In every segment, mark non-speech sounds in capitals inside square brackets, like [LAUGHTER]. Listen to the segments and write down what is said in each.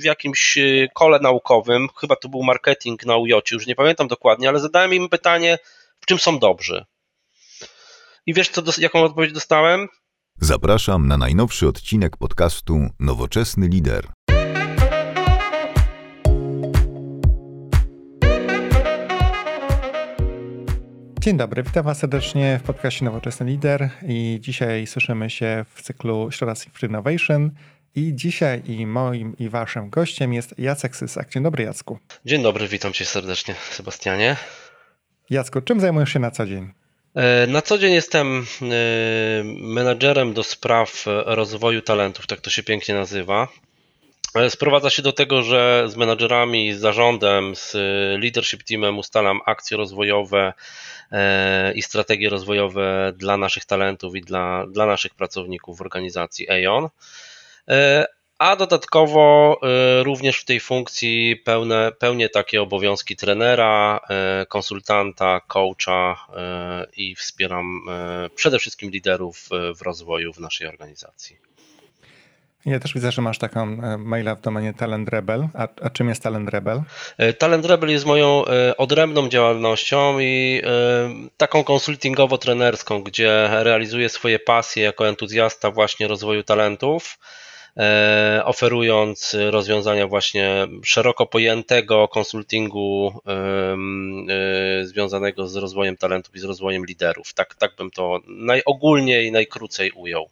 w jakimś kole naukowym, chyba to był marketing na UJ, już nie pamiętam dokładnie, ale zadałem im pytanie, w czym są dobrzy. I wiesz, co, jaką odpowiedź dostałem? Zapraszam na najnowszy odcinek podcastu Nowoczesny Lider. Dzień dobry, witam Was serdecznie w podcaście Nowoczesny Lider i dzisiaj słyszymy się w cyklu Środa Innovation i dzisiaj i moim i Waszym gościem jest Jacek Sysak. Dzień dobry Jacku. Dzień dobry, witam Cię serdecznie Sebastianie. Jacku, czym zajmujesz się na co dzień? E, na co dzień jestem e, menadżerem do spraw rozwoju talentów, tak to się pięknie nazywa. E, sprowadza się do tego, że z menadżerami, z zarządem, z leadership teamem ustalam akcje rozwojowe i strategie rozwojowe dla naszych talentów i dla, dla naszych pracowników w organizacji EON a dodatkowo y, również w tej funkcji pełne, pełnię takie obowiązki trenera, y, konsultanta, coacha i wspieram przede wszystkim liderów w rozwoju w naszej organizacji. Ja też widzę, że masz taką maila w domenie Talent Rebel. A, a, czym jest Talent Rebel? Talent Rebel jest moją odrębną działalnością i taką konsultingowo-trenerską, gdzie realizuję swoje pasje jako entuzjasta właśnie rozwoju talentów E, oferując rozwiązania właśnie szeroko pojętego konsultingu e, związanego z rozwojem talentów i z rozwojem liderów. Tak, tak bym to najogólniej najkrócej ujął.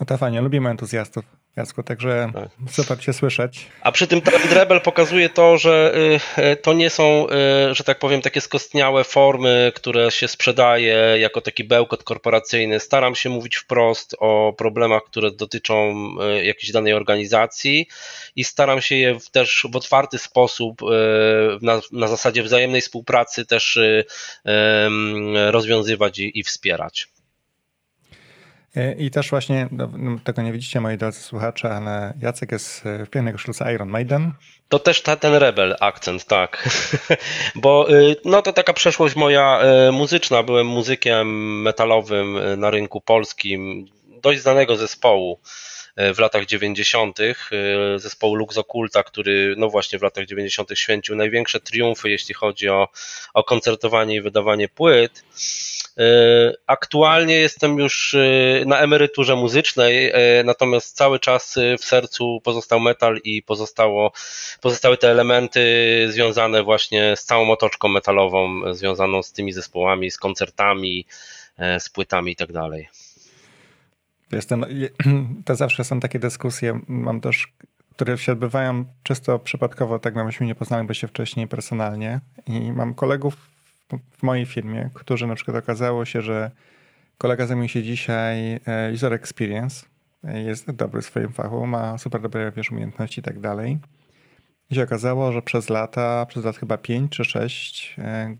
No to fajnie, lubimy entuzjastów. Jacku, także tak. super Cię słyszeć. A przy tym Trend Rebel pokazuje to, że y, to nie są, y, że tak powiem, takie skostniałe formy, które się sprzedaje jako taki bełkot korporacyjny. Staram się mówić wprost o problemach, które dotyczą y, jakiejś danej organizacji i staram się je też w otwarty sposób, na, na zasadzie wzajemnej współpracy też rozwiązywać i, i wspierać. I też właśnie, no, no, tego nie widzicie moi drodzy słuchacze, ale Jacek jest w pięknej koszulce Iron Maiden. To też ta, ten rebel akcent, tak. [LAUGHS] Bo y, no to taka przeszłość moja y, muzyczna. Byłem muzykiem metalowym na rynku polskim, dość znanego zespołu w latach 90. zespołu Lux Occulta, który no właśnie w latach 90. święcił największe triumfy, jeśli chodzi o, o koncertowanie i wydawanie płyt. E, aktualnie jestem już e, na emeryturze muzycznej, e, natomiast cały czas w sercu pozostał metal i pozostało, pozostały te elementy związane właśnie z całą otoczką metalową, związaną z tymi zespołami, z koncertami, z płytami i tak. Jestem, [CLEARS THROAT] to zawsze są takie dyskusje, mam też, które się odbywają czysto przypadkowo, tak myśmy nie poznaliby się wcześniej personalnie i mam kolegów w mojej firmie, którzy na przykład okazało się, że kolega zajmuje się dzisiaj e, user experience, jest dobry w swoim fachu, ma super dobre wiesz, umiejętności i tak dalej. I się okazało, że przez lata, przez lat chyba 5 czy 6 e,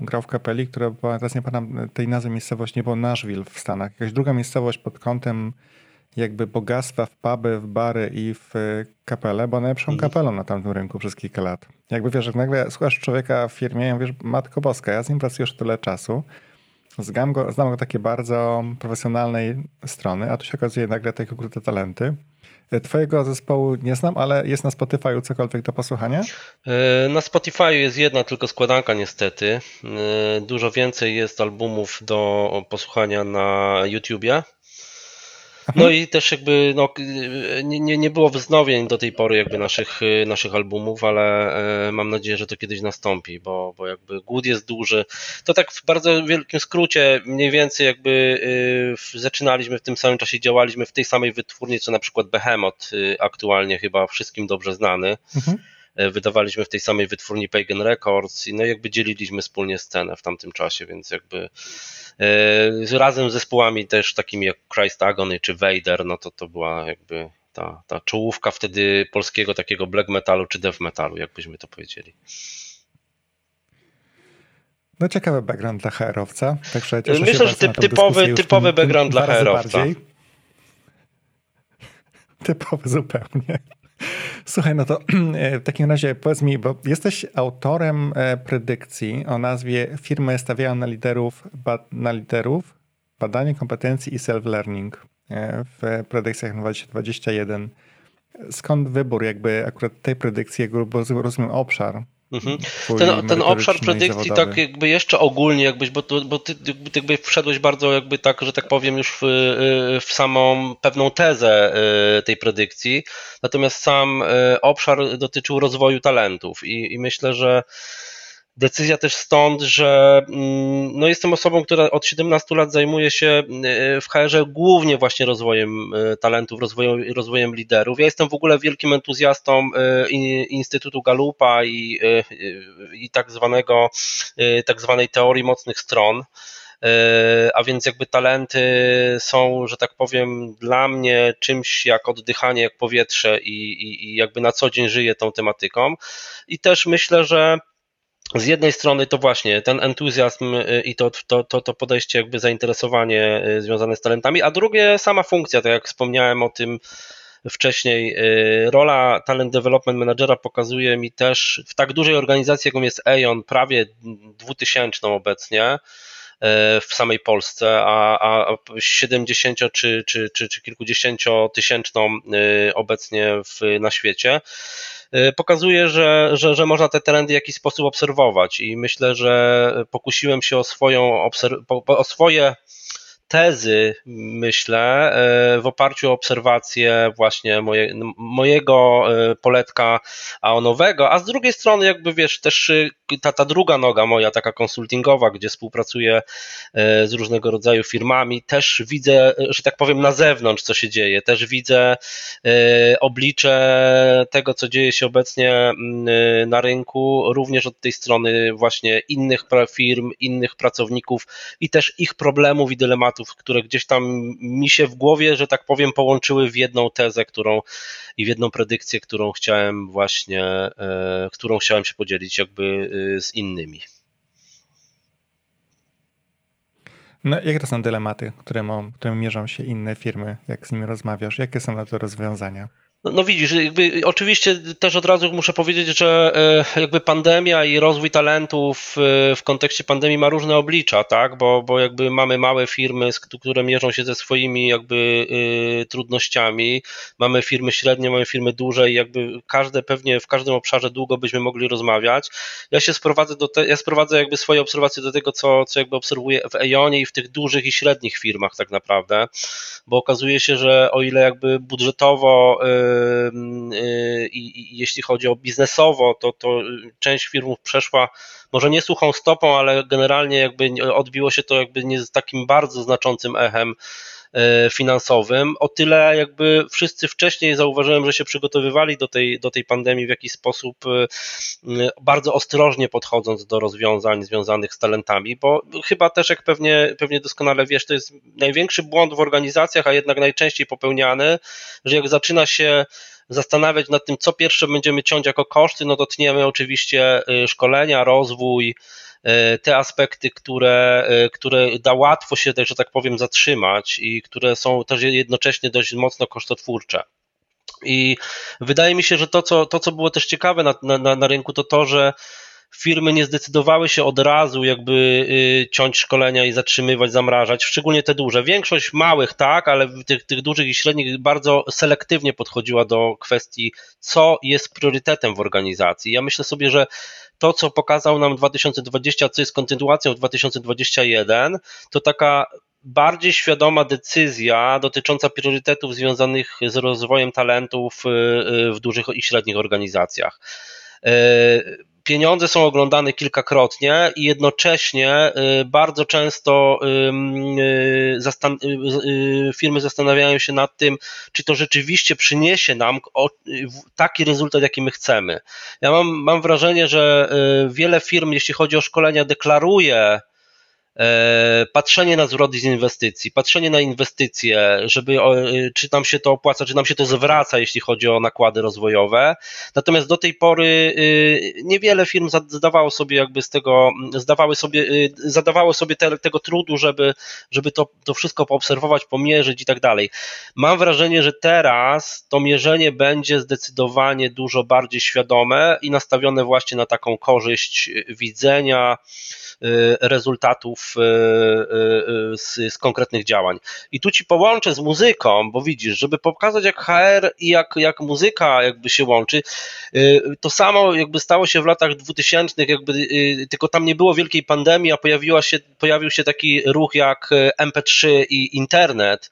grał w kapeli, która była, teraz nie pamiętam tej nazwy miejscowości, nie było Nashville w Stanach. Jakaś druga miejscowość pod kątem jakby bogactwa w puby, w bary i w kapele, bo najlepszą mhm. kapelą na tamtym rynku przez kilka lat. Jakby wiesz, jak nagle słuchasz człowieka w firmie i wiesz, matko boska, ja z nim pracuję już tyle czasu, znam go, znam go takie bardzo profesjonalnej strony, a tu się okazuje nagle takie ukryte talenty. E, twojego zespołu nie znam, ale jest na Spotify cokolwiek do posłuchania? E, na Spotify jest jedna tylko składanka niestety. Dużo więcej jest albumów do posłuchania na YouTubie. No i też jakby no, nie, nie, nie było wznowień do tej pory jakby naszych, naszych albumów, ale e, mam nadzieję, że to kiedyś nastąpi, bo, bo jakby głód jest duży. To tak w bardzo wielkim skrócie, mniej więcej jakby e, zaczynaliśmy w tym samym czasie, działaliśmy w tej samej wytwórni, co na przykład Behemoth, aktualnie chyba wszystkim dobrze znany. Mhm wydawaliśmy w tej samej wytwórni Pagan Records i no jakby dzieliliśmy wspólnie scenę w tamtym czasie, więc jakby E, razem z zespołami też takimi jak Christ Agony czy Vader, no to to była jakby ta, ta czołówka wtedy polskiego takiego black metalu czy death metalu, jakbyśmy to powiedzieli. No ciekawy background dla HR-owca. Także Myślę, że typ, typowy, typowy background dla HR-owca. [LAUGHS] Typowy zupełnie. Słuchaj, no to [CLEARS THROAT] w takim razie powiedz mi, bo jesteś autorem e, predykcji o nazwie Firmy stawiają na liderów, na liderów badanie kompetencji i self-learning e, w predykcjach 2021. skąd wybór jakby akurat tej predykcji, bo rozumiem obszar, Mhm. Ten, ten obszar predykcji tak jakby jeszcze ogólnie, jakbyś, bo, bo ty jakby wszedłeś bardzo jakby tak, że tak powiem już w, w samą pewną tezę e, tej predykcji, natomiast sam obszar dotyczył rozwoju talentów i, i myślę, że Decyzja też stąd, że mm, no jestem osobą, która od 17 lat zajmuje się y, w HR głównie właśnie rozwojem y, talentów, rozwojem, rozwojem liderów. Ja jestem w ogóle wielkim entuzjastą y, Instytutu Galupa i, i tak zwanego, tak zwanej teorii mocnych stron. A więc jakby talenty są, że tak powiem, dla mnie czymś jak oddychanie, jak powietrze i, i, i jakby na co dzień żyję tą tematyką. I też myślę, że z jednej strony to właśnie ten entuzjazm y, i to, to, to, to podejście, jakby zainteresowanie y, związane z talentami, a drugie sama funkcja, tak jak wspomniałem o tym wcześniej, y, rola Talent Development Managera pokazuje mi też w tak dużej organizacji, jaką jest EON, prawie dwutysięczną obecnie, w samej Polsce, a, a 70 czy, czy, czy, czy kilkudziesięciotysięczną obecnie w, na świecie. Y, pokazuje, że, że, że można te trendy w jakiś sposób obserwować i myślę, że pokusiłem się o, swoją, o swoje tezy, myślę, e, w oparciu o obserwacje właśnie moje, mojego e, poletka aonowego, a z drugiej strony jakby wiesz, też y, ta, ta druga noga moja, taka konsultingowa, gdzie współpracuję e, z różnego rodzaju firmami, też widzę, że tak powiem, na zewnątrz, co się dzieje, też widzę oblicze tego, co dzieje się obecnie na rynku, również od tej strony właśnie innych firm, innych pracowników i też ich problemów i dylematów, które gdzieś tam mi się w głowie, że tak powiem, połączyły w jedną tezę, którą i w jedną predykcję, którą chciałem właśnie, e, którą chciałem się podzielić jakby e, z innymi. No, jakie to są dylematy, które, które mierzą się inne firmy, jak z nimi rozmawiasz? Jakie są na to rozwiązania? No, no, widzisz, jakby oczywiście też od razu muszę powiedzieć, że e, jakby pandemia i rozwój talentów e, w kontekście pandemii ma różne oblicza, tak? Bo, bo jakby mamy małe firmy, które mierzą się ze swoimi jakby e, trudnościami, mamy firmy średnie, mamy firmy duże i jakby każde pewnie w każdym obszarze długo byśmy mogli rozmawiać. Ja się sprowadzę do te, ja sprowadzę jakby swoje obserwacje do tego, co, co jakby obserwuję w Eonie i w tych dużych i średnich firmach tak naprawdę, bo okazuje się, że o ile jakby budżetowo i, jeśli chodzi o biznesowo, to, to część firmów przeszła może nie suchą stopą, ale generalnie jakby odbiło się to jakby nie z takim bardzo znaczącym echem y, finansowym. O tyle jakby wszyscy wcześniej zauważyłem, że się przygotowywali do tej, do tej pandemii w jakiś sposób y, bardzo ostrożnie podchodząc do rozwiązań związanych z talentami, bo chyba też jak pewnie, pewnie doskonale wiesz, to jest największy błąd w organizacjach, a jednak najczęściej popełniany, że jak zaczyna się zastanawiać nad tym, co pierwsze będziemy ciąć jako koszty, no to tniemy oczywiście y, szkolenia, rozwój, te aspekty, które, y, które da łatwo się, że tak powiem, zatrzymać i które są też jednocześnie dość mocno kosztotwórcze. I wydaje mi się, że to, co, to, co było też ciekawe na, na, na rynku, to to, że firmy nie zdecydowały się od razu jakby y, ciąć szkolenia i zatrzymywać, zamrażać, szczególnie te duże. Większość małych tak, ale tych, tych dużych i średnich bardzo selektywnie podchodziła do kwestii, co jest priorytetem w organizacji. Ja myślę sobie, że to, co pokazał nam 2020, co jest kontynuacją 2021, to taka bardziej świadoma decyzja dotycząca priorytetów związanych z rozwojem talentów y, y, w dużych i średnich organizacjach pieniądze są oglądane kilkakrotnie i jednocześnie y, bardzo często y, y, firmy zastanawiają się nad tym, czy to rzeczywiście przyniesie nam taki rezultat, jaki my chcemy. Ja mam, mam wrażenie, że wiele firm, jeśli chodzi o szkolenia, deklaruje, patrzenie na zwrot z inwestycji, patrzenie na inwestycje, żeby e, czy nam się to opłaca, czy nam się to zwraca, jeśli chodzi o nakłady rozwojowe. Natomiast do tej pory e, niewiele firm zdawało sobie jakby z tego, zdawały sobie, zadawało sobie te, tego trudu, żeby, żeby to, to wszystko poobserwować, pomierzyć i tak dalej. Mam wrażenie, że teraz to mierzenie będzie zdecydowanie dużo bardziej świadome i nastawione właśnie na taką korzyść widzenia, Y, rezultatów efektów z, z konkretnych działań. I tu ci połączę z muzyką, bo widzisz, żeby pokazać jak HR i jak, jak muzyka jakby się łączy, to samo jakby stało się w latach 2000, jakby, tylko tam nie było wielkiej pandemii, a pojawiła się, pojawił się taki ruch jak MP3 i internet.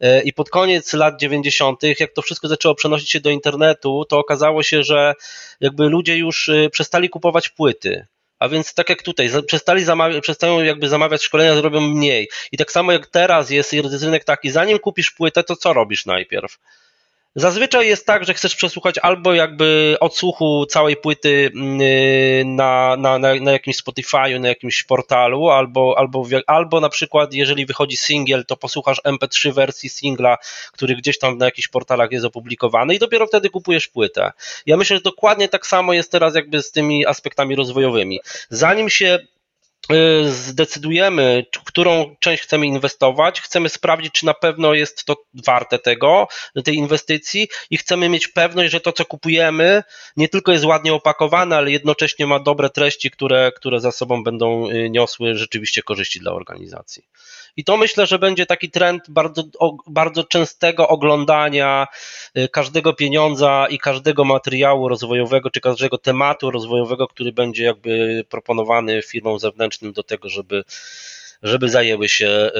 E, I pod koniec lat 90., jak to wszystko zaczęło przenosić się do internetu, to okazało się, że jakby ludzie już e, przestali kupować płyty. A więc tak jak tutaj, przestali zamawiać, przestają jakby zamawiać szkolenia, zrobią mniej. I tak samo jak teraz jest rynek taki, zanim kupisz płytę, to co robisz najpierw? Zazwyczaj jest tak, że chcesz przesłuchać albo jakby odsłuchu całej płyty mm, y, na, na, na, na jakimś Spotify'u, na jakimś portalu, albo, albo, albo na przykład jeżeli wychodzi singiel, to posłuchasz MP3 wersji singla, który gdzieś tam na jakichś portalach jest opublikowany i dopiero wtedy kupujesz płytę. Ja myślę, że dokładnie tak samo jest teraz jakby z tymi aspektami rozwojowymi. Zanim się zdecydujemy, w którą część chcemy inwestować, chcemy sprawdzić, czy na pewno jest to warte tego, tej inwestycji i chcemy mieć pewność, że to, co kupujemy, nie tylko jest ładnie opakowane, ale jednocześnie ma dobre treści, które, które za sobą będą y, niosły rzeczywiście korzyści dla organizacji. I to myślę, że będzie taki trend bardzo, bardzo częstego oglądania y, każdego pieniądza i każdego materiału rozwojowego, czy każdego tematu rozwojowego, który będzie jakby proponowany firmom zewnętrznym do tego, żeby, żeby zajęły się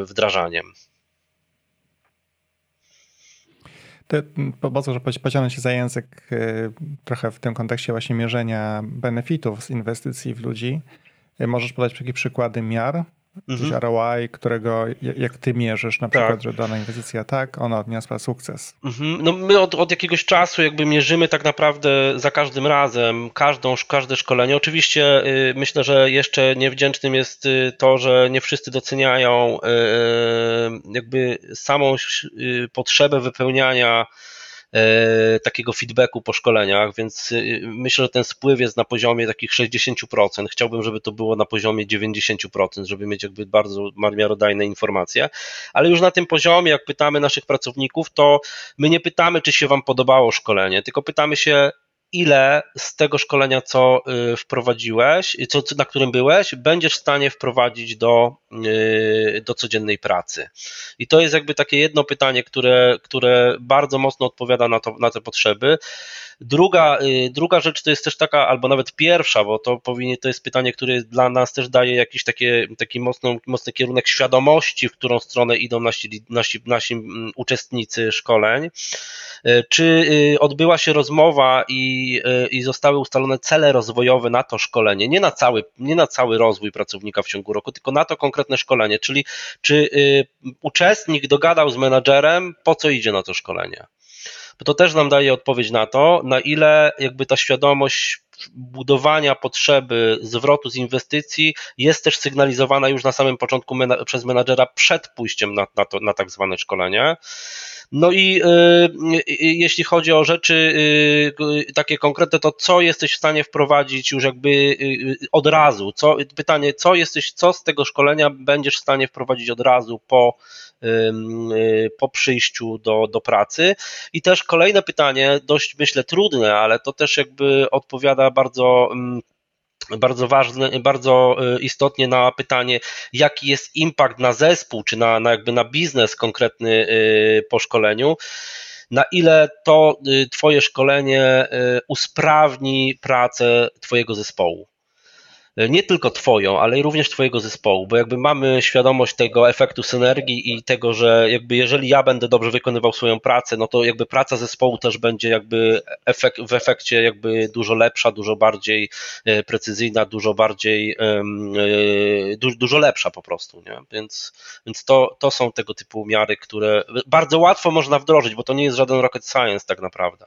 y, wdrażaniem. To pozwól, że pociągnę się za język y, trochę w tym kontekście właśnie mierzenia benefitów z inwestycji w ludzi. Możesz podać jakieś przykłady miar, mhm. ROI, którego jak ty mierzysz na przykład, tak. że dana inwestycja tak, ona odniosła sukces. Mhm. No my od, od jakiegoś czasu jakby mierzymy tak naprawdę za każdym razem każdą, każde szkolenie. Oczywiście y, myślę, że jeszcze niewdzięcznym jest y, to, że nie wszyscy doceniają y, jakby samą potrzebę wypełniania takiego feedbacku po szkoleniach, więc y, myślę, że ten spływ jest na poziomie takich 60%. Chciałbym, żeby to było na poziomie 90%, żeby mieć jakby bardzo miarodajne informacje, ale już na tym poziomie, jak pytamy naszych pracowników, to my nie pytamy, czy się Wam podobało szkolenie, tylko pytamy się, ile z tego szkolenia, co y, wprowadziłeś, co, na którym byłeś, będziesz w stanie wprowadzić do, do codziennej pracy. I to jest jakby takie jedno pytanie, które, które bardzo mocno odpowiada na, to, na te potrzeby. Druga, y, druga rzecz to jest też taka, albo nawet pierwsza, bo to powinien, to jest pytanie, które dla nas też daje jakiś takie, taki mocno, mocny kierunek świadomości, w którą stronę idą nasi, nasi, nasi mm, uczestnicy szkoleń. Y, czy y, odbyła się rozmowa i, i zostały ustalone cele rozwojowe na to szkolenie, nie na, cały, nie na cały rozwój pracownika w ciągu roku, tylko na to konkretne szkolenie, czyli czy uczestnik dogadał z menadżerem, po co idzie na to szkolenie? Bo to też nam daje odpowiedź na to, na ile jakby ta świadomość budowania potrzeby zwrotu z inwestycji jest też sygnalizowana już na samym początku mena przez menadżera przed pójściem na, na, to, na tak zwane szkolenie. No i y, y, jeśli chodzi o rzeczy y, takie konkretne, to co jesteś w stanie wprowadzić już jakby y, od razu? Co, pytanie, co jesteś, co z tego szkolenia będziesz w stanie wprowadzić od razu po Y, po przyjściu do, do pracy. I też kolejne pytanie, dość myślę trudne, ale to też jakby odpowiada bardzo bardzo ważne, bardzo y, istotnie na pytanie, jaki jest impact na zespół, czy na, na jakby na biznes konkretny y, po szkoleniu. Na ile to Twoje szkolenie usprawni pracę Twojego zespołu nie tylko Twoją, ale i również Twojego zespołu, bo jakby mamy świadomość tego efektu synergii i tego, że jakby jeżeli ja będę dobrze wykonywał swoją pracę, no to jakby praca zespołu też będzie jakby w efekcie jakby dużo lepsza, dużo bardziej e, precyzyjna, dużo bardziej, e, dużo, dużo lepsza po prostu, nie? Więc, więc to, to są tego typu miary, które bardzo łatwo można wdrożyć, bo to nie jest żaden rocket science tak naprawdę.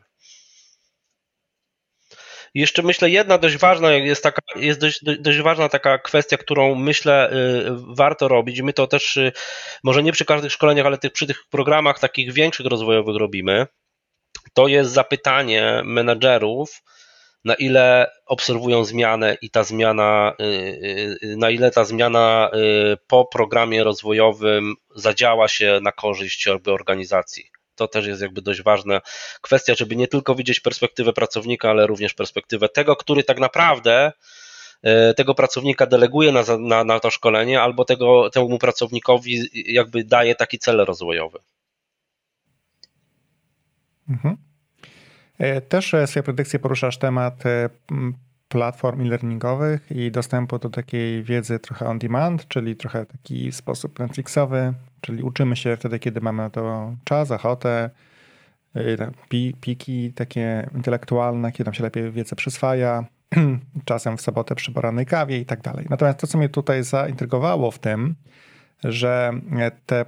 Jeszcze myślę, jedna dość ważna jest taka, jest dość, dość ważna taka kwestia, którą myślę y, warto robić. My to też y, może nie przy każdych szkoleniach, ale przy tych programach takich większych rozwojowych robimy. To jest zapytanie menedżerów, na ile obserwują zmianę i ta zmiana, y, na ile ta zmiana po programie rozwojowym zadziała się na korzyść organizacji to też jest jakby dość ważna kwestia, żeby nie tylko widzieć perspektywę pracownika, ale również perspektywę tego, który tak naprawdę tego pracownika deleguje na, na, na to szkolenie, albo tego, temu pracownikowi jakby daje taki cel rozwojowy. Mhm. Też w swojej predykcji poruszasz temat platform e-learningowych i dostępu do takiej wiedzy trochę on demand, czyli trochę taki sposób Netflixowy, czyli uczymy się wtedy, kiedy mamy na to czas, ochotę, y, piki takie intelektualne, kiedy nam się lepiej wiedzę przyswaja, [CLEARS THROAT] czasem w sobotę przy porannej kawie i tak dalej. Natomiast to, co mnie tutaj zaintrygowało w tym, że te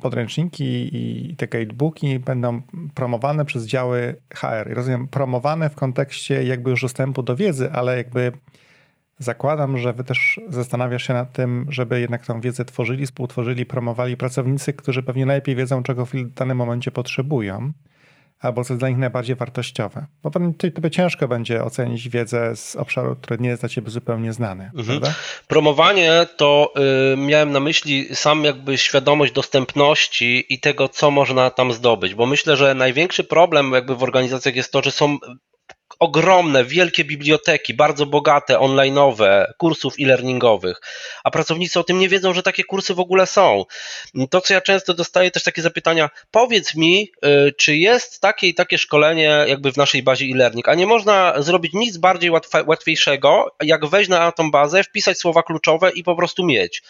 podręczniki i te guidebooki będą promowane przez działy HR. rozumiem, promowane w kontekście jakby już dostępu do wiedzy, ale jakby zakładam, że wy też zastanawiasz się nad tym, żeby jednak tą wiedzę tworzyli, współtworzyli, promowali pracownicy, którzy pewnie najlepiej wiedzą, czego w danym momencie potrzebują albo co jest dla nich najbardziej wartościowe. Bo tobie ciężko będzie ocenić wiedzę z obszaru, który nie jest dla ciebie zupełnie znany. Mhm. Promowanie to y, miałem na myśli sam jakby świadomość dostępności i tego, co można tam zdobyć, bo myślę, że największy problem jakby w organizacjach jest to, że są ogromne, wielkie biblioteki, bardzo bogate, online'owe, kursów e-learningowych, a pracownicy o tym nie wiedzą, że takie kursy w ogóle są. To, co ja często dostaję też takie zapytania, powiedz mi, y, czy jest takie i takie szkolenie jakby w naszej bazie e-learning, a nie można zrobić nic bardziej łatwiejszego, jak wejść na tą bazę, wpisać słowa kluczowe i po prostu mieć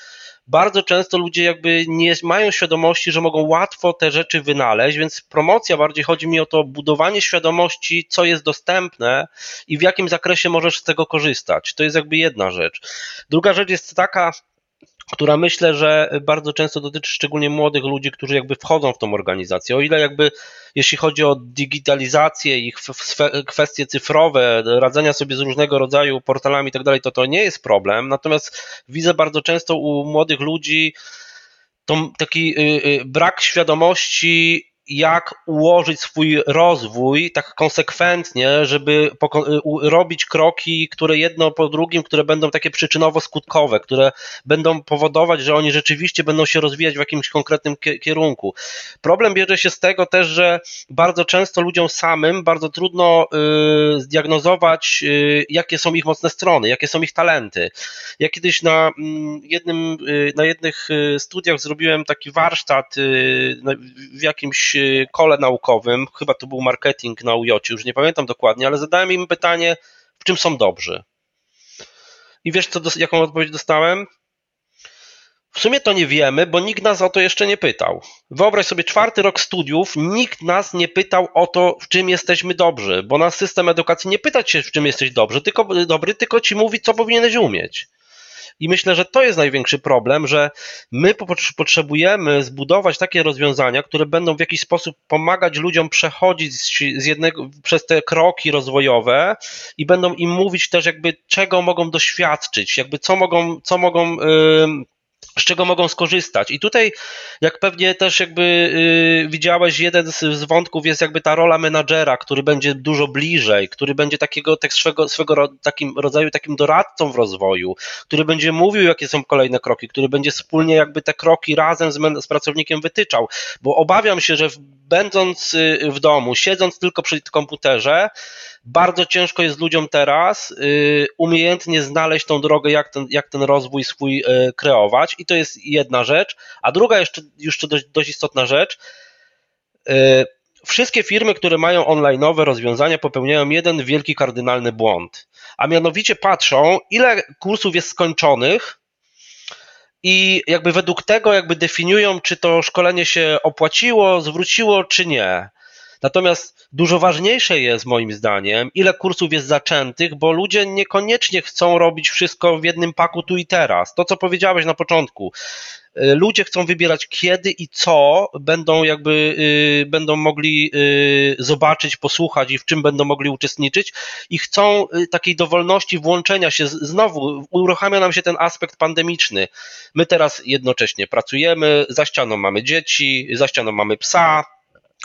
bardzo często ludzie jakby nie mają świadomości, że mogą łatwo te rzeczy wynaleźć, więc promocja bardziej chodzi mi o to budowanie świadomości, co jest dostępne i w jakim zakresie możesz z tego korzystać. To jest jakby jedna rzecz. Druga rzecz jest taka, która myślę, że bardzo często dotyczy szczególnie młodych ludzi, którzy jakby wchodzą w tą organizację. O ile jakby jeśli chodzi o digitalizację i kwestie cyfrowe, radzenia sobie z różnego rodzaju portalami i tak dalej, to to nie jest problem. Natomiast widzę bardzo często u młodych ludzi to taki y, y, brak świadomości jak ułożyć swój rozwój tak konsekwentnie, żeby robić kroki, które jedno po drugim, które będą takie przyczynowo-skutkowe, które będą powodować, że oni rzeczywiście będą się rozwijać w jakimś konkretnym kierunku. Problem bierze się z tego też, że bardzo często ludziom samym bardzo trudno y, zdiagnozować, y, jakie są ich mocne strony, jakie są ich talenty. Ja kiedyś na mm, jednym, y, na jednych studiach zrobiłem taki warsztat w jakimś kole naukowym, chyba to był marketing na UJ, już nie pamiętam dokładnie, ale zadałem im pytanie, w czym są dobrzy. I wiesz, co, jaką odpowiedź dostałem? W sumie to nie wiemy, bo nikt nas o to jeszcze nie pytał. Wyobraź sobie czwarty rok studiów, nikt nas nie pytał o to, w czym jesteśmy dobrzy, bo nasz system edukacji nie pyta cię, w czym jesteś dobry, tylko, dobry, tylko ci mówi, co powinieneś umieć. I myślę, że to jest największy problem, że my potrzebujemy zbudować takie rozwiązania, które będą w jakiś sposób pomagać ludziom przechodzić z jednego, przez te kroki rozwojowe i będą im mówić też jakby czego mogą doświadczyć, jakby co mogą, co mogą yy, z czego mogą skorzystać. I tutaj, jak pewnie też jakby yy, widziałeś, jeden z, z, wątków jest jakby ta rola menadżera, który będzie dużo bliżej, który będzie takiego tak swego, swego takim rodzaju takim doradcą w rozwoju, który będzie mówił, jakie są kolejne kroki, który będzie wspólnie jakby te kroki razem z, z pracownikiem wytyczał, bo obawiam się, że będąc y, w domu, siedząc tylko przy komputerze, bardzo ciężko jest ludziom teraz y, umiejętnie znaleźć tą drogę, jak ten, jak ten rozwój swój y, kreować, i to jest jedna rzecz. A druga, jeszcze, jeszcze dość, dość istotna rzecz. Y, wszystkie firmy, które mają online'owe rozwiązania, popełniają jeden wielki kardynalny błąd. A mianowicie patrzą, ile kursów jest skończonych, i jakby według tego jakby definiują, czy to szkolenie się opłaciło, zwróciło, czy nie. Natomiast dużo ważniejsze jest moim zdaniem, ile kursów jest zaczętych, bo ludzie niekoniecznie chcą robić wszystko w jednym paku tu i teraz. To, co powiedziałeś na początku. Y, ludzie chcą wybierać kiedy i co będą jakby y, będą mogli y, zobaczyć, posłuchać i w czym będą mogli uczestniczyć i chcą takiej dowolności włączenia się. Znowu uruchamia nam się ten aspekt pandemiczny. My teraz jednocześnie pracujemy, za ścianą mamy dzieci, za ścianą mamy psa,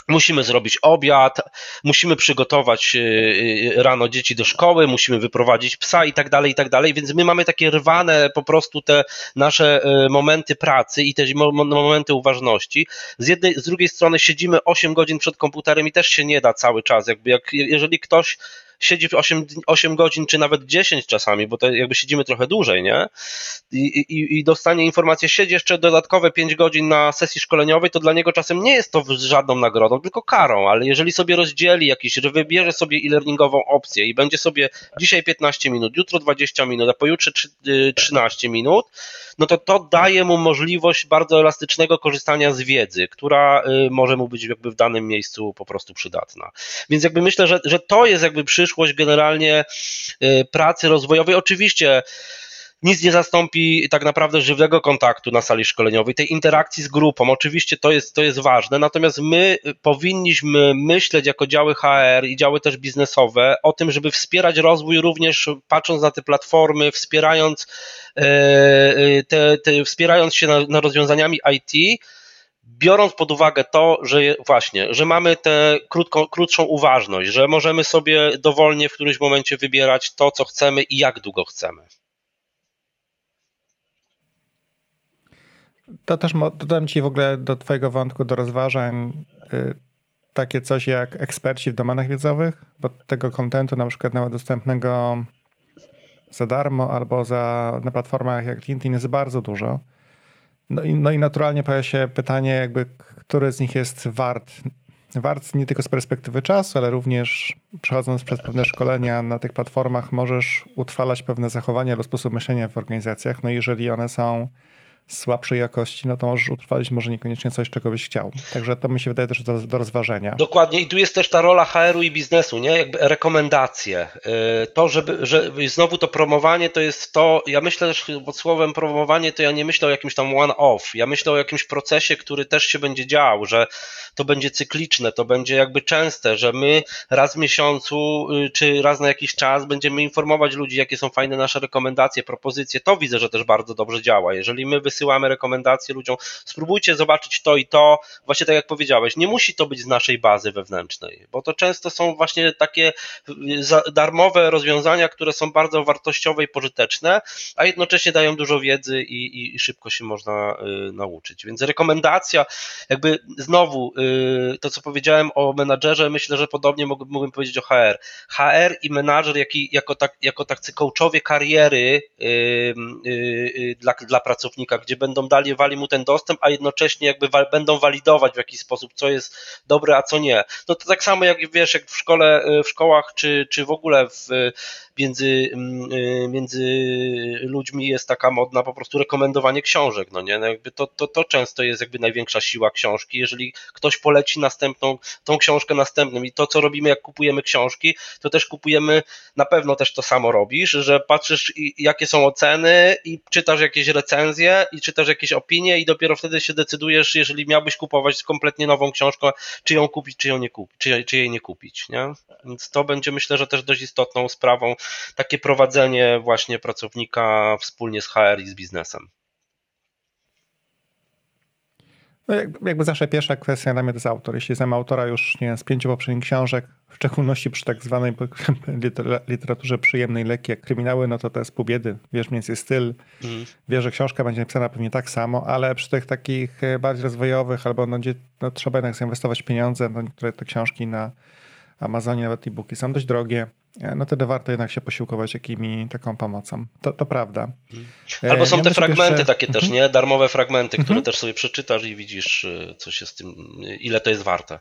Musimy zrobić obiad, musimy przygotować y, y, rano dzieci do szkoły, musimy wyprowadzić psa i tak dalej, i tak dalej, więc my mamy takie rwane po prostu te nasze y, momenty pracy i też momenty uważności. Z jednej, z drugiej strony siedzimy 8 godzin przed komputerem i też się nie da cały czas, jakby jak, jeżeli ktoś siedzi 8, 8 godzin, czy nawet 10 czasami, bo to jakby siedzimy trochę dłużej, nie? I, i, i dostanie informację, siedzi jeszcze dodatkowe 5 godzin na sesji szkoleniowej, to dla niego czasem nie jest to żadną nagrodą, tylko karą, ale jeżeli sobie rozdzieli jakiś, wybierze sobie e-learningową opcję i będzie sobie dzisiaj 15 minut, jutro 20 minut, a pojutrze 13 y, minut, no to to daje mu możliwość bardzo elastycznego korzystania z wiedzy, która y, może mu być jakby w danym miejscu po prostu przydatna. Więc jakby myślę, że, że to jest jakby przyszłość generalnie y, pracy rozwojowej. Oczywiście nic nie zastąpi tak naprawdę żywego kontaktu na sali szkoleniowej, tej interakcji z grupą. Oczywiście to jest, to jest ważne, natomiast my powinniśmy myśleć jako działy HR i działy też biznesowe o tym, żeby wspierać rozwój również patrząc na te platformy, wspierając, e, te, te, wspierając się na, na rozwiązaniami IT, biorąc pod uwagę to, że właśnie, że mamy tę krótszą uważność, że możemy sobie dowolnie w którymś momencie wybierać to, co chcemy i jak długo chcemy. To też dodam Ci w ogóle do Twojego wątku, do rozważań y, takie coś jak eksperci w domenach wiedzowych, bo tego kontentu na przykład nawet dostępnego za darmo albo za, na platformach jak LinkedIn jest bardzo dużo. No i, no i naturalnie pojawia się pytanie, jakby, który z nich jest wart. Wart nie tylko z perspektywy czasu, ale również przechodząc przez pewne szkolenia na tych platformach, możesz utrwalać pewne zachowania albo sposób myślenia w organizacjach. No i jeżeli one są słabszej jakości, no to możesz utrwalić może niekoniecznie coś, czego byś chciał. Także to mi się wydaje też do, do rozważenia. Dokładnie i tu jest też ta rola HR-u i biznesu, nie? Jakby rekomendacje. Y, to, żeby, że znowu to promowanie to jest to, ja myślę też pod słowem promowanie to ja nie myślę o jakimś tam one-off, ja myślę o jakimś procesie, który też się będzie działo, że to będzie cykliczne, to będzie jakby częste, że my raz w miesiącu y, czy raz na jakiś czas będziemy informować ludzi, jakie są fajne nasze rekomendacje, propozycje. To widzę, że też bardzo dobrze działa. Jeżeli my wysyłamy rekomendacje ludziom, spróbujcie zobaczyć to i to, właśnie tak jak powiedziałeś, nie musi to być z naszej bazy wewnętrznej, bo to często są właśnie takie darmowe rozwiązania, które są bardzo wartościowe i pożyteczne, a jednocześnie dają dużo wiedzy i, i, i szybko się można y, nauczyć. Więc rekomendacja, jakby znowu y, to, co powiedziałem o menadżerze, myślę, że podobnie mógłbym powiedzieć o HR. HR i menadżer jaki, jako, tak, jako tacy coachowie kariery y, dla, dla pracownika, gdzie będą dali wali mu ten dostęp, a jednocześnie jakby wa będą walidować w jakiś sposób, co jest dobre, a co nie. No to tak samo jak wiesz, jak w szkole, w szkołach, czy, czy w ogóle w między, mm, y, między ludźmi jest taka modna po prostu rekomendowanie książek, no nie, no jakby to, to, to często jest jakby największa siła książki, jeżeli ktoś poleci następną, tą książkę następnym i to, co robimy, jak kupujemy książki, to też kupujemy, na pewno też to samo robisz, że patrzysz jakie są oceny i czytasz jakieś recenzje i czytasz jakieś opinie i dopiero wtedy się decydujesz, jeżeli miałbyś kupować kompletnie nową książkę, czy ją kupić, czy ją nie kupić, czy, czy jej nie kupić, nie? Więc to będzie myślę, że też dość istotną sprawą takie prowadzenie właśnie pracownika wspólnie z HR i z biznesem. No jakby zawsze pierwsza kwestia dla mnie to jest autor. Jeśli znam autora już nie z pięciu poprzednich książek, w szczególności przy tak zwanej [LAUGHS] literaturze przyjemnej, lekkiej jak kryminały, no to to jest pół biedy. Wiesz mniej więcej styl, mhm. wiesz, że książka będzie napisana pewnie tak samo, ale przy tych takich e, bardziej rozwojowych albo no, gdzie no, trzeba jednak zainwestować pieniądze, no niektóre te książki na Amazonie, nawet e-booki są dość drogie no wtedy warto jednak się posiłkować jakimi taką pomocą. To, to prawda. E, Albo są ja te fragmenty jeszcze... takie też, mhm. nie? Darmowe fragmenty, które mhm. też sobie przeczytasz i widzisz, e, co się z tym, ile to jest warte.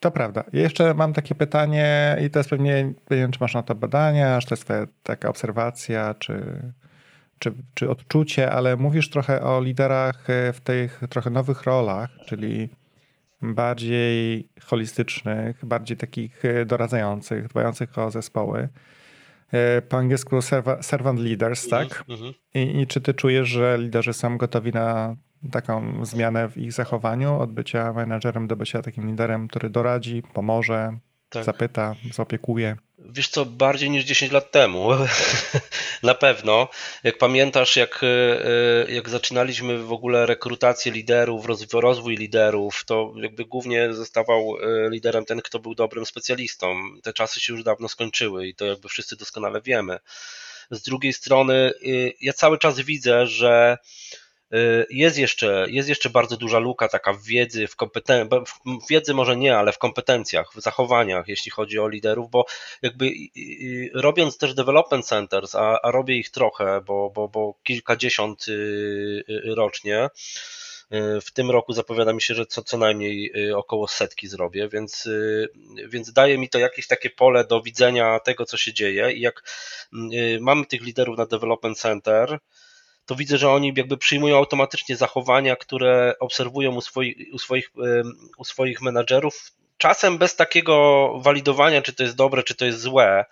To prawda. Ja jeszcze mam takie pytanie i to jest pewnie, nie wiem, czy masz na to badania, czy to jest twoja taka obserwacja, czy, czy, czy odczucie, ale mówisz trochę o liderach w tych trochę nowych rolach, czyli bardziej holistycznych, bardziej takich e, doradzających, dbających o zespoły. E, po angielsku servant leaders, mhm, tak? -hmm. I, I, czy ty czujesz, że liderzy są gotowi na taką zmianę w ich zachowaniu, od bycia menedżerem do bycia takim liderem, który doradzi, pomoże, tak. zapyta, zaopiekuje? Wiesz co, bardziej niż 10 lat temu. [LAUGHS] Na pewno. Jak pamiętasz, jak, e, jak zaczynaliśmy w ogóle rekrutację liderów, rozwój liderów, to jakby głównie zostawał e, liderem ten, kto był dobrym specjalistą. Te czasy się już dawno skończyły i to jakby wszyscy doskonale wiemy. Z drugiej strony, ja cały czas widzę, że jest jeszcze, jest jeszcze bardzo duża luka taka w wiedzy, w kompeten- w wiedzy może nie, ale w kompetencjach, w zachowaniach, jeśli chodzi o liderów, bo jakby robiąc też development centers, a, a robię ich trochę, bo, bo, bo kilkadziesiąt y, y, rocznie, w tym roku zapowiada mi się, że co, co najmniej około setki zrobię, więc, więc daje mi to jakieś takie pole do widzenia tego, co się dzieje. I jak mamy tych liderów na Development Center, to widzę, że oni jakby przyjmują automatycznie zachowania, które obserwują u swoich, u swoich, u swoich menadżerów, czasem bez takiego walidowania, czy to jest dobre, czy to jest złe.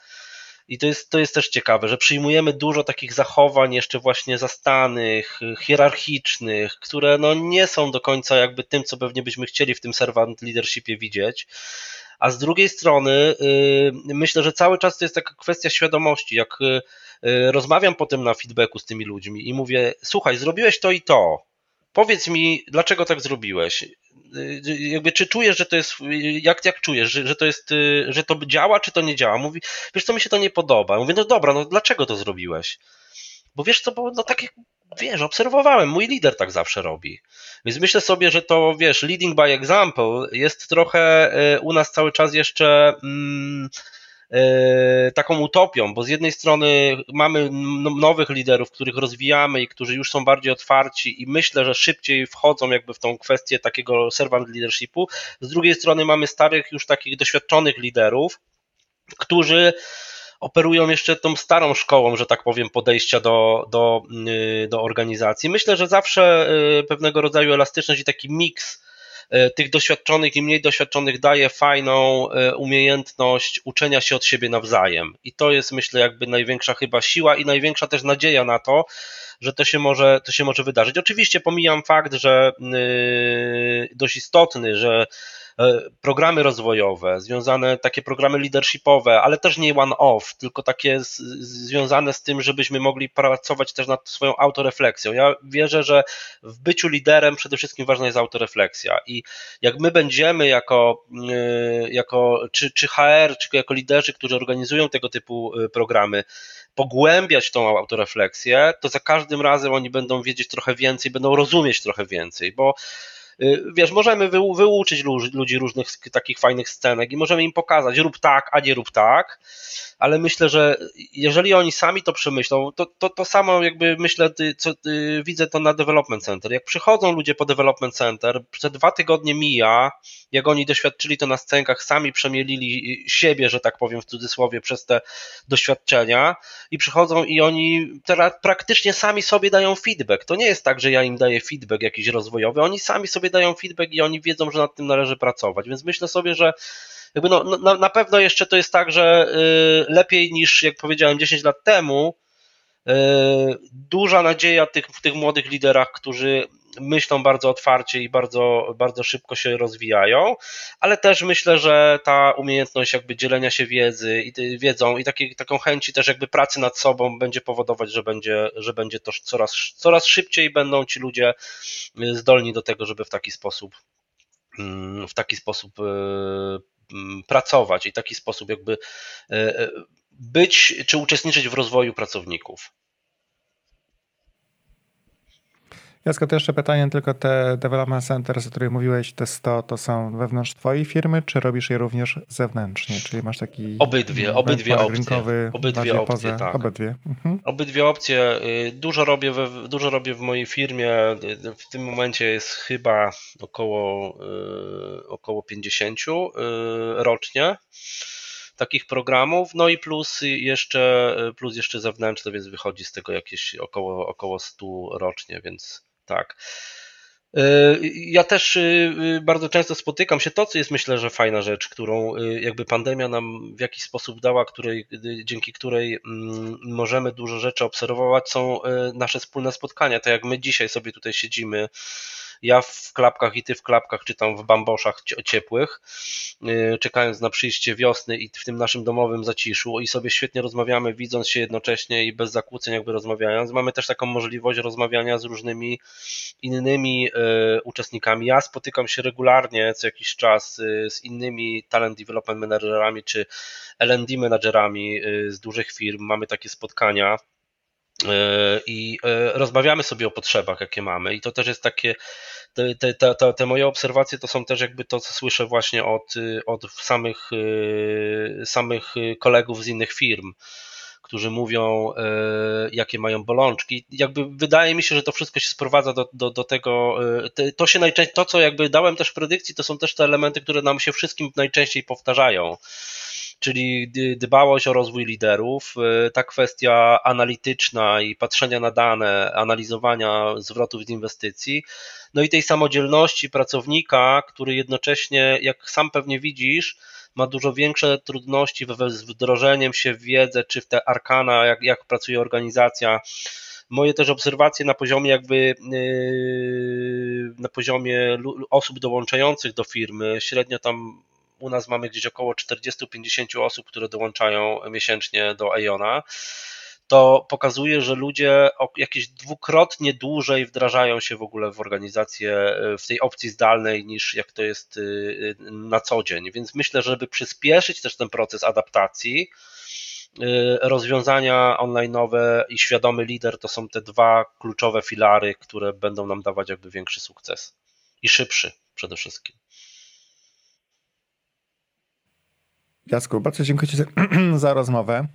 I to jest, to jest też ciekawe, że przyjmujemy dużo takich zachowań jeszcze właśnie zastanych, hierarchicznych, które no nie są do końca jakby tym, co pewnie byśmy chcieli w tym servant leadershipie widzieć. A z drugiej strony yy, myślę, że cały czas to jest taka kwestia świadomości. Jak yy, rozmawiam potem na feedbacku z tymi ludźmi i mówię: Słuchaj, zrobiłeś to i to. Powiedz mi, dlaczego tak zrobiłeś? Yy, jakby, czy czujesz, że to jest, jak, jak czujesz, że, że to jest, że to działa, czy to nie działa? Mówi, wiesz co, mi się to nie podoba. Mówię, no dobra, no dlaczego to zrobiłeś? Bo wiesz co, bo no tak jak, wiesz, obserwowałem, mój lider tak zawsze robi. Więc myślę sobie, że to, wiesz, leading by example jest trochę u nas cały czas jeszcze mm, taką utopią, bo z jednej strony mamy nowych liderów, których rozwijamy i którzy już są bardziej otwarci i myślę, że szybciej wchodzą jakby w tą kwestię takiego servant leadershipu. Z drugiej strony mamy starych, już takich doświadczonych liderów, którzy operują jeszcze tą starą szkołą, że tak powiem, podejścia do, do, y, do organizacji. Myślę, że zawsze y, pewnego rodzaju elastyczność i taki miks tych doświadczonych i mniej doświadczonych daje fajną umiejętność uczenia się od siebie nawzajem. I to jest, myślę, jakby największa chyba siła i największa też nadzieja na to, że to się może, to się może wydarzyć. Oczywiście pomijam fakt, że dość istotny, że E, programy rozwojowe, związane takie programy leadershipowe, ale też nie one-off, tylko takie z, związane z tym, żebyśmy mogli pracować też nad swoją autorefleksją. Ja wierzę, że w byciu liderem przede wszystkim ważna jest autorefleksja i jak my będziemy jako, e, jako czy, czy HR, czy jako liderzy, którzy organizują tego typu e, programy, pogłębiać tą autorefleksję, to za każdym razem oni będą wiedzieć trochę więcej, będą rozumieć trochę więcej, bo wiesz, możemy wyuczyć ludzi różnych takich fajnych scenek i możemy im pokazać, rób tak, a nie rób tak, ale myślę, że jeżeli oni sami to przemyślą, to, to, to samo jakby myślę, co, widzę to na Development Center. Jak przychodzą ludzie po Development Center, przez dwa tygodnie mija, jak oni doświadczyli to na scenkach, sami przemielili siebie, że tak powiem w cudzysłowie, przez te doświadczenia i przychodzą i oni teraz praktycznie sami sobie dają feedback. To nie jest tak, że ja im daję feedback jakiś rozwojowy, oni sami sobie dają feedback i oni wiedzą, że nad tym należy pracować. Więc myślę sobie, że jakby no, no, na, na pewno jeszcze to jest tak, że y, lepiej niż, jak powiedziałem, 10 lat temu, y, duża nadzieja tych, w tych młodych liderach, którzy myślą bardzo otwarcie i bardzo, bardzo szybko się rozwijają, ale też myślę, że ta umiejętność jakby dzielenia się wiedzy i wiedzą i taką chęci też jakby pracy nad sobą będzie powodować, że będzie, że będzie to coraz, coraz szybciej będą ci ludzie zdolni do tego, żeby w taki sposób mm, w taki sposób y, Mm, pracować i taki sposób jakby e, być czy uczestniczyć w rozwoju pracowników. Jasko, to jeszcze pytanie, tylko te development centers, o których mówiłeś, te 100, to są wewnątrz twojej firmy, czy robisz je również zewnętrznie? Czyli masz taki Obydwie, obydwie opcje. Obydwie opcje, poza, tak. Obydwie. Mhm. Obydwie opcje. Y, dużo robię, we, dużo robię w mojej firmie. Y, w tym momencie jest chyba około, y, około 50 rocznie takich programów, no i plus jeszcze, plus jeszcze zewnętrzne, więc wychodzi z tego jakieś około, około 100 rocznie, więc tak. E, ja też e, e, bardzo często spotykam się, to co jest myślę, że fajna rzecz, którą jakby pandemia nam w jakiś sposób dała, której, dzięki której mm, możemy dużo rzeczy obserwować, są nasze wspólne spotkania. Tak jak my dzisiaj sobie tutaj siedzimy ja w klapkach i ty w klapkach, czy tam w bamboszach ciepłych, y, czekając na przyjście wiosny i w tym naszym domowym zaciszu i sobie świetnie rozmawiamy, widząc się jednocześnie i bez zakłóceń jakby rozmawiając. Mamy też taką możliwość rozmawiania z różnymi innymi y, uczestnikami. Ja spotykam się regularnie co jakiś czas y, z innymi talent development managerami czy L&D menadżerami z dużych firm. Mamy takie spotkania i rozmawiamy sobie o potrzebach, jakie mamy, i to też jest takie. Te, te, te, te moje obserwacje to są też jakby to, co słyszę właśnie od, od samych, samych kolegów z innych firm którzy mówią, e, jakie mają bolączki. Jakby wydaje mi się, że to wszystko się sprowadza do, do, do tego, e, to się najczęściej, to co jakby dałem też w predykcji, to są też te elementy, które nam się wszystkim najczęściej powtarzają czyli dbałość o rozwój liderów, e, ta kwestia analityczna i patrzenia na dane, analizowania zwrotów z inwestycji, no i tej samodzielności pracownika, który jednocześnie, jak sam pewnie widzisz, ma dużo większe trudności z wdrożeniem się w wiedzę, czy w te arkana, jak, jak pracuje organizacja. Moje też obserwacje na poziomie jakby yy, na poziomie osób dołączających do firmy, średnio tam u nas mamy gdzieś około 40-50 osób, które dołączają miesięcznie do Iona to pokazuje, że ludzie jakieś dwukrotnie dłużej wdrażają się w ogóle w organizację e, w tej opcji zdalnej niż jak to jest e, na co dzień. Więc myślę, żeby przyspieszyć też ten proces adaptacji, e, rozwiązania online'owe i świadomy lider to są te dwa kluczowe filary, które będą nam dawać jakby większy sukces i szybszy przede wszystkim. Jacku, bardzo dziękuję Ci za, [CLEARS THROAT] rozmowę.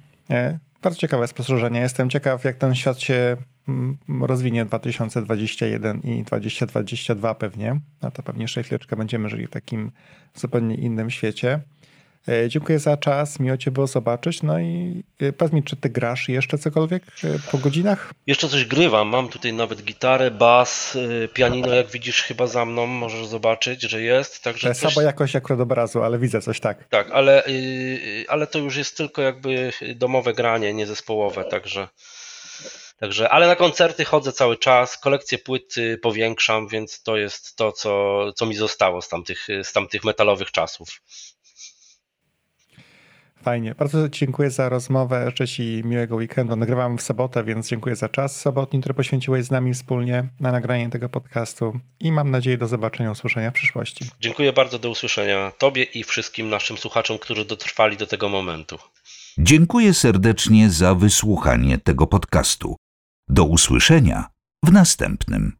Bardzo ciekawe spostrzeżenie. Jestem ciekaw, jak ten świat się mm, rozwinie 2021 i 2022 pewnie. A to pewnie jeszcze chwileczkę będziemy żyli w takim zupełnie innym świecie. E, dziękuję za czas, miło Cię było zobaczyć. No i e, powiedz mi, czy Ty grasz jeszcze cokolwiek e, po godzinach? Jeszcze coś grywam, mam tutaj nawet gitarę, bas, pianino, jak widzisz chyba za mną, możesz zobaczyć, że jest. Także Słabo coś... jakoś akurat obrazu, ale widzę coś tak. Tak, ale, ale to już jest tylko jakby domowe granie, nie zespołowe, także... Także, ale na koncerty chodzę cały czas, kolekcję płyt powiększam, więc to jest to, co, co mi zostało z tamtych, z tamtych metalowych czasów. Fajnie. Bardzo dziękuję za rozmowę. Życzę Ci miłego weekendu. Nagrywam w sobotę, więc dziękuję za czas sobotni, który poświęciłeś z nami wspólnie na nagranie tego podcastu i mam nadzieję do zobaczenia, usłyszenia w przyszłości. Dziękuję bardzo, do usłyszenia Tobie i wszystkim naszym słuchaczom, którzy dotrwali do tego momentu. Dziękuję serdecznie za wysłuchanie tego podcastu. Do usłyszenia w następnym.